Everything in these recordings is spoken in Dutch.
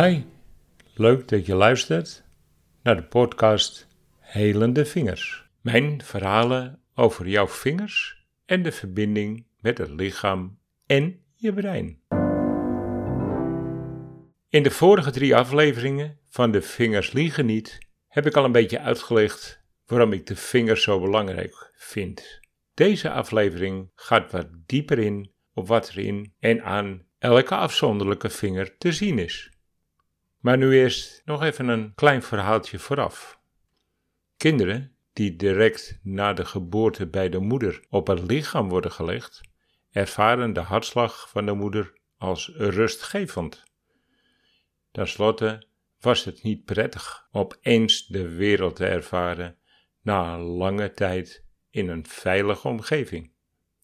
Hi, leuk dat je luistert naar de podcast Helende Vingers. Mijn verhalen over jouw vingers en de verbinding met het lichaam en je brein. In de vorige drie afleveringen van De Vingers Liegen Niet heb ik al een beetje uitgelegd waarom ik de vingers zo belangrijk vind. Deze aflevering gaat wat dieper in op wat er in en aan elke afzonderlijke vinger te zien is. Maar nu eerst nog even een klein verhaaltje vooraf. Kinderen die direct na de geboorte bij de moeder op het lichaam worden gelegd, ervaren de hartslag van de moeder als rustgevend. Ten slotte was het niet prettig opeens de wereld te ervaren na een lange tijd in een veilige omgeving.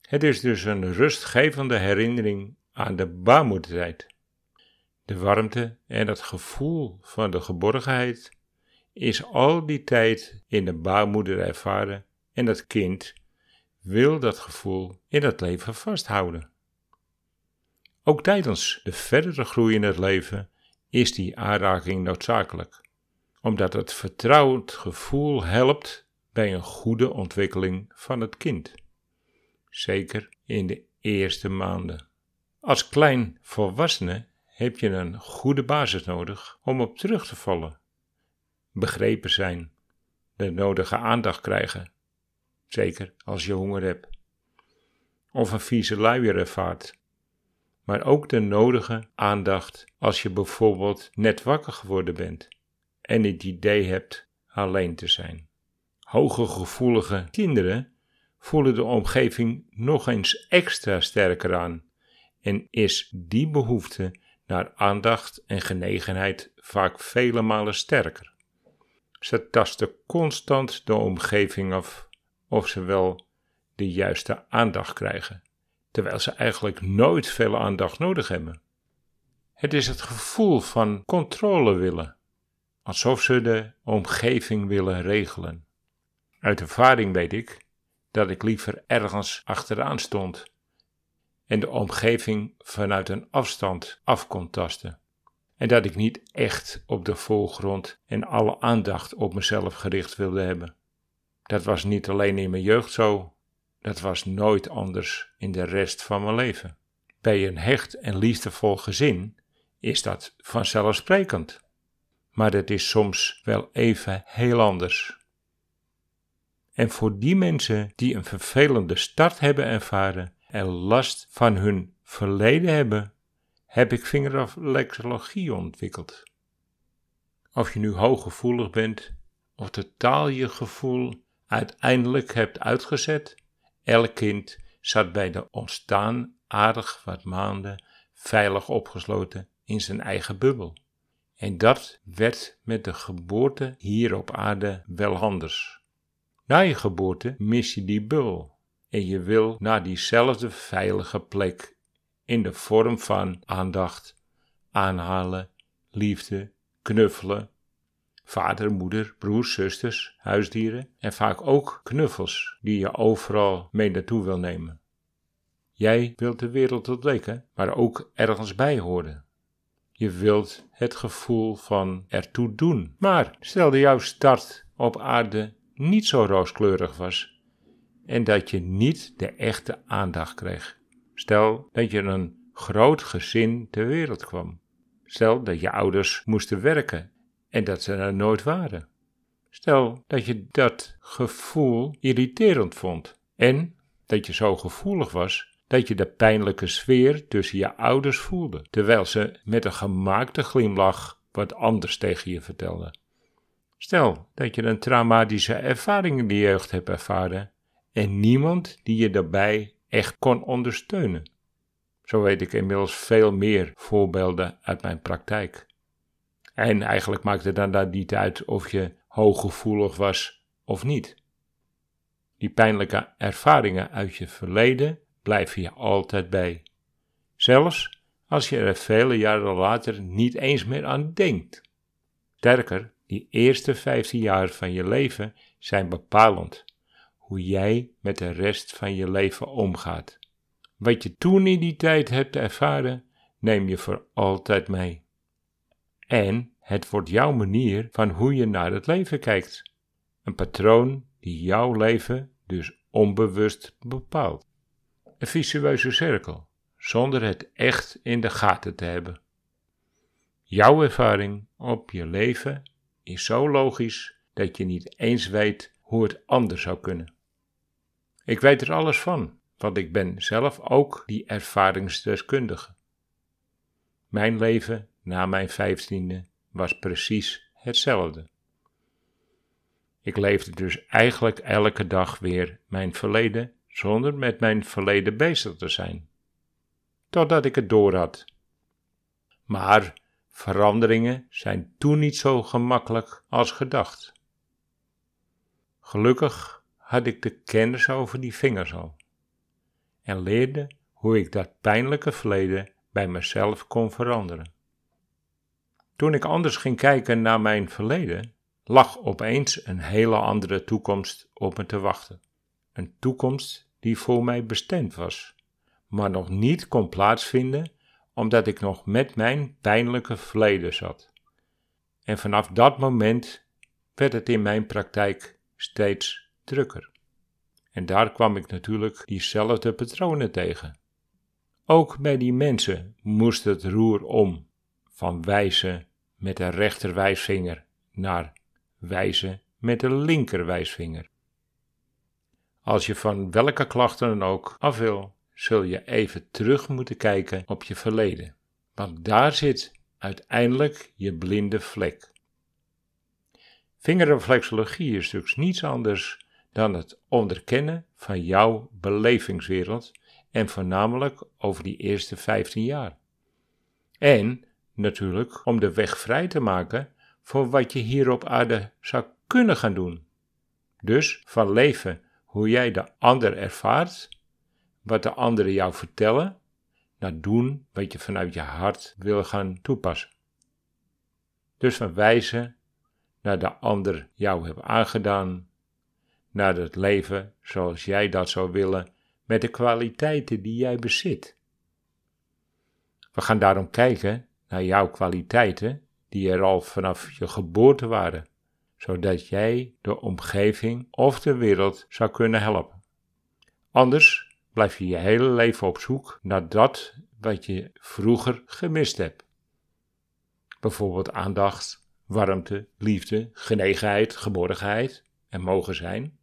Het is dus een rustgevende herinnering aan de baarmoedertijd. De warmte en het gevoel van de geborgenheid is al die tijd in de baarmoeder ervaren en het kind wil dat gevoel in het leven vasthouden. Ook tijdens de verdere groei in het leven is die aanraking noodzakelijk, omdat het vertrouwend gevoel helpt bij een goede ontwikkeling van het kind. Zeker in de eerste maanden. Als klein volwassene heb je een goede basis nodig om op terug te vallen. Begrepen zijn, de nodige aandacht krijgen, zeker als je honger hebt, of een vieze luier ervaart, maar ook de nodige aandacht als je bijvoorbeeld net wakker geworden bent en het idee hebt alleen te zijn. Hoge gevoelige kinderen voelen de omgeving nog eens extra sterker aan en is die behoefte naar aandacht en genegenheid vaak vele malen sterker. Ze tasten constant de omgeving af of ze wel de juiste aandacht krijgen, terwijl ze eigenlijk nooit veel aandacht nodig hebben. Het is het gevoel van controle willen, alsof ze de omgeving willen regelen. Uit ervaring weet ik dat ik liever ergens achteraan stond en de omgeving vanuit een afstand af kon tasten. En dat ik niet echt op de voorgrond en alle aandacht op mezelf gericht wilde hebben. Dat was niet alleen in mijn jeugd zo, dat was nooit anders in de rest van mijn leven. Bij een hecht en liefdevol gezin is dat vanzelfsprekend. Maar het is soms wel even heel anders. En voor die mensen die een vervelende start hebben ervaren en last van hun verleden hebben, heb ik vingerreflexologie ontwikkeld. Of je nu hooggevoelig bent of totaal je gevoel uiteindelijk hebt uitgezet, elk kind zat bij de ontstaan aardig wat maanden veilig opgesloten in zijn eigen bubbel. En dat werd met de geboorte hier op aarde wel anders. Na je geboorte mis je die bul en je wil naar diezelfde veilige plek in de vorm van aandacht, aanhalen, liefde, knuffelen, vader, moeder, broers, zusters, huisdieren en vaak ook knuffels die je overal mee naartoe wil nemen. Jij wilt de wereld ontdekken, maar ook ergens bij horen. Je wilt het gevoel van ertoe doen. Maar stel jouw start op aarde niet zo rooskleurig was en dat je niet de echte aandacht kreeg. Stel dat je een groot gezin ter wereld kwam. Stel dat je ouders moesten werken en dat ze er nooit waren. Stel dat je dat gevoel irriterend vond en dat je zo gevoelig was dat je de pijnlijke sfeer tussen je ouders voelde, terwijl ze met een gemaakte glimlach wat anders tegen je vertelden. Stel dat je een traumatische ervaring in de jeugd hebt ervaren en niemand die je daarbij echt kon ondersteunen. Zo weet ik inmiddels veel meer voorbeelden uit mijn praktijk. En eigenlijk maakt het dan niet uit of je hooggevoelig was of niet. Die pijnlijke ervaringen uit je verleden blijven je altijd bij. Zelfs als je er vele jaren later niet eens meer aan denkt. Sterker, die eerste 15 jaar van je leven zijn bepalend. Hoe jij met de rest van je leven omgaat. Wat je toen in die tijd hebt ervaren, neem je voor altijd mee. En het wordt jouw manier van hoe je naar het leven kijkt. Een patroon die jouw leven dus onbewust bepaalt. Een visueuze cirkel, zonder het echt in de gaten te hebben. Jouw ervaring op je leven is zo logisch dat je niet eens weet hoe het anders zou kunnen. Ik weet er alles van, want ik ben zelf ook die ervaringsdeskundige. Mijn leven na mijn vijftiende was precies hetzelfde. Ik leefde dus eigenlijk elke dag weer mijn verleden zonder met mijn verleden bezig te zijn. Totdat ik het door had. Maar veranderingen zijn toen niet zo gemakkelijk als gedacht. Gelukkig had ik de kennis over die vingers al en leerde hoe ik dat pijnlijke verleden bij mezelf kon veranderen. Toen ik anders ging kijken naar mijn verleden, lag opeens een hele andere toekomst op me te wachten. Een toekomst die voor mij bestemd was, maar nog niet kon plaatsvinden omdat ik nog met mijn pijnlijke verleden zat. En vanaf dat moment werd het in mijn praktijk steeds drukker. En daar kwam ik natuurlijk diezelfde patronen tegen. Ook bij die mensen moest het roer om, van wijzen met de rechterwijsvinger naar wijzen met de linkerwijsvinger. Als je van welke klachten dan ook af wil, zul je even terug moeten kijken op je verleden, want daar zit uiteindelijk je blinde vlek. Vingerreflexologie is dus niets anders dan het onderkennen van jouw belevingswereld en voornamelijk over die eerste 15 jaar. En natuurlijk om de weg vrij te maken voor wat je hier op aarde zou kunnen gaan doen. Dus van leven hoe jij de ander ervaart, wat de anderen jou vertellen, naar doen wat je vanuit je hart wil gaan toepassen. Dus van wijzen naar de ander jou heeft aangedaan, naar het leven zoals jij dat zou willen, met de kwaliteiten die jij bezit. We gaan daarom kijken naar jouw kwaliteiten die er al vanaf je geboorte waren, zodat jij de omgeving of de wereld zou kunnen helpen. Anders blijf je je hele leven op zoek naar dat wat je vroeger gemist hebt. Bijvoorbeeld aandacht, warmte, liefde, genegenheid, geborgenheid en mogen zijn.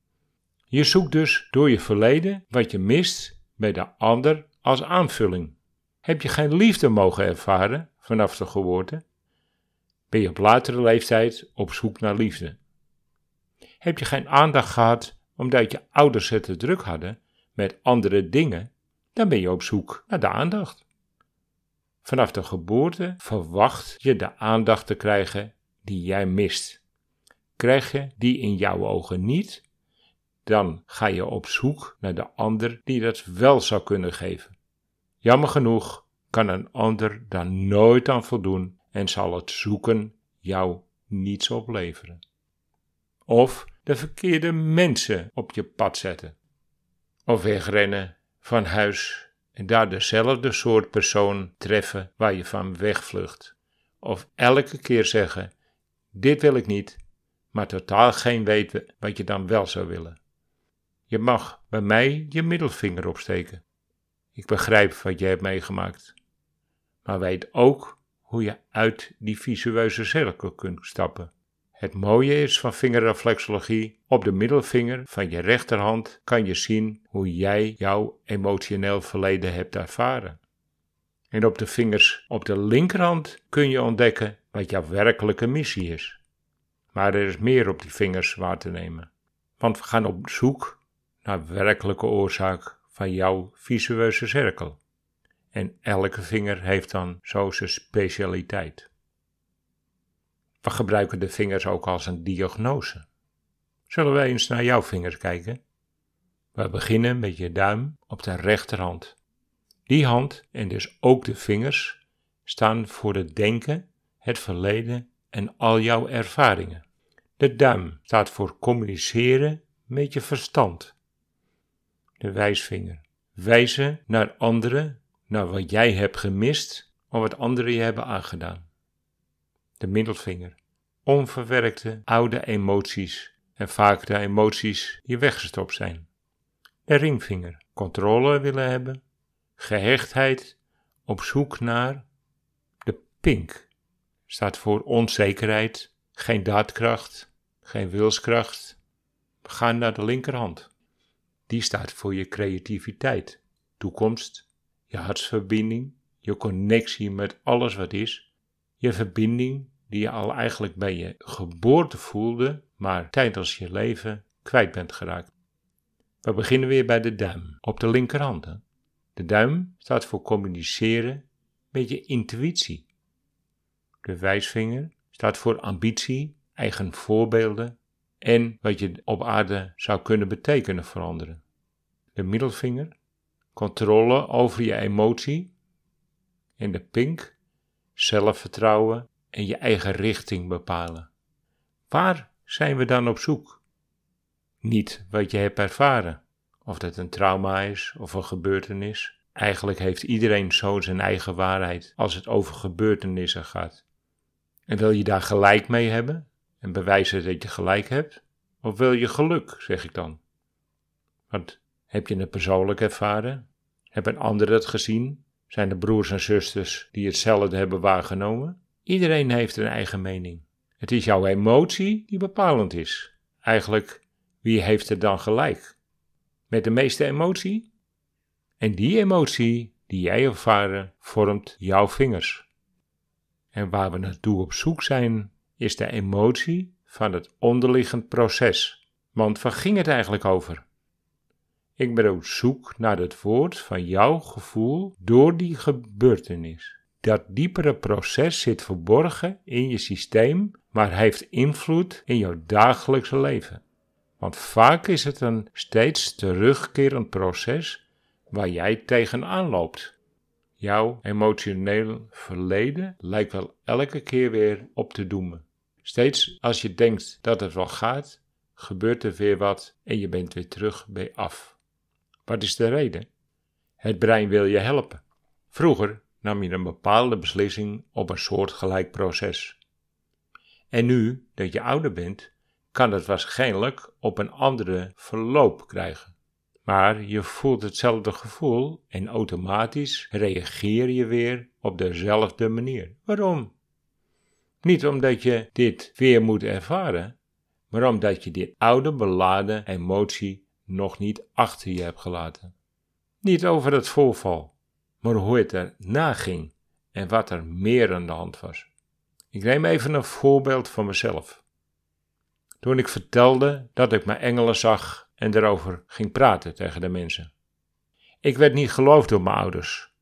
Je zoekt dus door je verleden wat je mist bij de ander als aanvulling. Heb je geen liefde mogen ervaren vanaf de geboorte? Ben je op latere leeftijd op zoek naar liefde? Heb je geen aandacht gehad omdat je ouders het te druk hadden met andere dingen? Dan ben je op zoek naar de aandacht. Vanaf de geboorte verwacht je de aandacht te krijgen die jij mist. Krijg je die in jouw ogen niet, dan ga je op zoek naar de ander die dat wel zou kunnen geven. Jammer genoeg kan een ander daar nooit aan voldoen en zal het zoeken jou niets opleveren. Of de verkeerde mensen op je pad zetten. Of wegrennen van huis en daar dezelfde soort persoon treffen waar je van wegvlucht. Of elke keer zeggen: Dit wil ik niet, maar totaal geen weten wat je dan wel zou willen. Je mag bij mij je middelvinger opsteken. Ik begrijp wat je hebt meegemaakt. Maar weet ook hoe je uit die visueuze cirkel kunt stappen. Het mooie is van vingerreflexologie, op de middelvinger van je rechterhand kan je zien hoe jij jouw emotioneel verleden hebt ervaren. En op de vingers op de linkerhand kun je ontdekken wat jouw werkelijke missie is. Maar er is meer op die vingers waar te nemen. Want we gaan op zoek naar werkelijke oorzaak van jouw visueuze cirkel. En elke vinger heeft dan zo zijn specialiteit. We gebruiken de vingers ook als een diagnose. Zullen wij eens naar jouw vingers kijken? We beginnen met je duim op de rechterhand. Die hand, en dus ook de vingers, staan voor het denken, het verleden en al jouw ervaringen. De duim staat voor communiceren met je verstand de wijsvinger. Wijzen naar anderen, naar wat jij hebt gemist of wat anderen je hebben aangedaan. De middelvinger. Onverwerkte oude emoties en vaak de emoties die weggestopt zijn. De ringvinger. Controle willen hebben. Gehechtheid. Op zoek naar. De pink. Staat voor onzekerheid. Geen daadkracht. Geen wilskracht. We gaan naar de linkerhand. Die staat voor je creativiteit, toekomst, je hartsverbinding, je connectie met alles wat is, je verbinding die je al eigenlijk bij je geboorte voelde, maar tijdens je leven kwijt bent geraakt. We beginnen weer bij de duim, op de linkerhand. De duim staat voor communiceren met je intuïtie. De wijsvinger staat voor ambitie, eigen voorbeelden en wat je op aarde zou kunnen betekenen voor anderen. De middelvinger, controle over je emotie. En de pink, zelfvertrouwen en je eigen richting bepalen. Waar zijn we dan op zoek? Niet wat je hebt ervaren, of dat een trauma is of een gebeurtenis. Eigenlijk heeft iedereen zo zijn eigen waarheid als het over gebeurtenissen gaat. En wil je daar gelijk mee hebben en bewijzen dat je gelijk hebt? Of wil je geluk, zeg ik dan? Want heb je het persoonlijk ervaren? Hebben anderen het gezien? Zijn er broers en zusters die hetzelfde hebben waargenomen? Iedereen heeft een eigen mening. Het is jouw emotie die bepalend is. Eigenlijk, wie heeft er dan gelijk? Met de meeste emotie? En die emotie die jij ervaren vormt jouw vingers. En waar we naartoe op zoek zijn, is de emotie van het onderliggend proces. Want waar ging het eigenlijk over? Ik ben op zoek naar het woord van jouw gevoel door die gebeurtenis. Dat diepere proces zit verborgen in je systeem, maar heeft invloed in jouw dagelijkse leven. Want vaak is het een steeds terugkerend proces waar jij tegenaan loopt. Jouw emotioneel verleden lijkt wel elke keer weer op te doemen. Steeds als je denkt dat het wel gaat, gebeurt er weer wat en je bent weer terug bij af. Wat is de reden? Het brein wil je helpen. Vroeger nam je een bepaalde beslissing op een soortgelijk proces. En nu dat je ouder bent, kan het waarschijnlijk op een andere verloop krijgen. Maar je voelt hetzelfde gevoel en automatisch reageer je weer op dezelfde manier. Waarom? Niet omdat je dit weer moet ervaren, maar omdat je dit oude beladen emotie nog niet achter je hebt gelaten. Niet over het voorval, maar hoe het erna ging en wat er meer aan de hand was. Ik neem even een voorbeeld van mezelf. Toen ik vertelde dat ik mijn engelen zag en erover ging praten tegen de mensen. Ik werd niet geloofd door mijn ouders.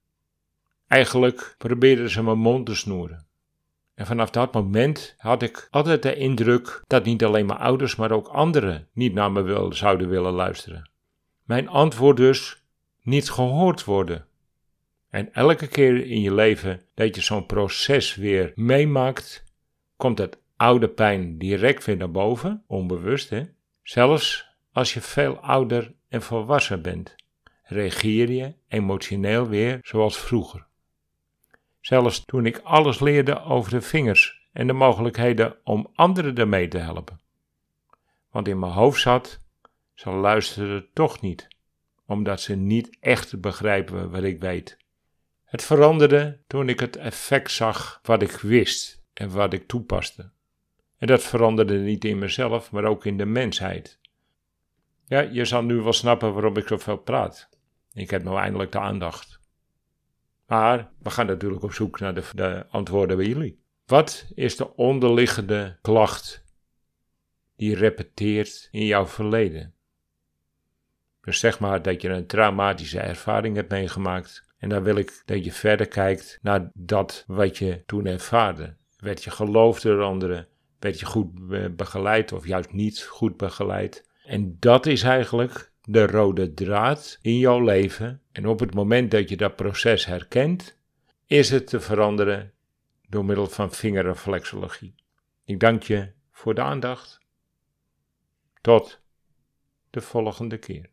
Eigenlijk probeerden ze mijn mond te snoeren. En vanaf dat moment had ik altijd de indruk dat niet alleen mijn ouders, maar ook anderen niet naar me wil, zouden willen luisteren. Mijn antwoord dus niet gehoord worden. En elke keer in je leven dat je zo'n proces weer meemaakt, komt het oude pijn direct weer naar boven, onbewust hè. Zelfs als je veel ouder en volwassen bent, reageer je emotioneel weer zoals vroeger. Zelfs toen ik alles leerde over de vingers en de mogelijkheden om anderen ermee te helpen. Want in mijn hoofd zat, ze luisteren toch niet, omdat ze niet echt begrijpen wat ik weet. Het veranderde toen ik het effect zag wat ik wist en wat ik toepaste. En dat veranderde niet in mezelf, maar ook in de mensheid. Ja, je zal nu wel snappen waarom ik zoveel praat. Ik heb nou eindelijk de aandacht. Maar we gaan natuurlijk op zoek naar de, de antwoorden bij jullie. Wat is de onderliggende klacht die repeteert in jouw verleden? Dus zeg maar dat je een traumatische ervaring hebt meegemaakt. En dan wil ik dat je verder kijkt naar dat wat je toen ervaarde. Werd je geloofd door anderen? Werd je goed begeleid of juist niet goed begeleid? En dat is eigenlijk de rode draad in jouw leven. En op het moment dat je dat proces herkent, is het te veranderen door middel van vingerreflexologie. Ik dank je voor de aandacht. Tot de volgende keer.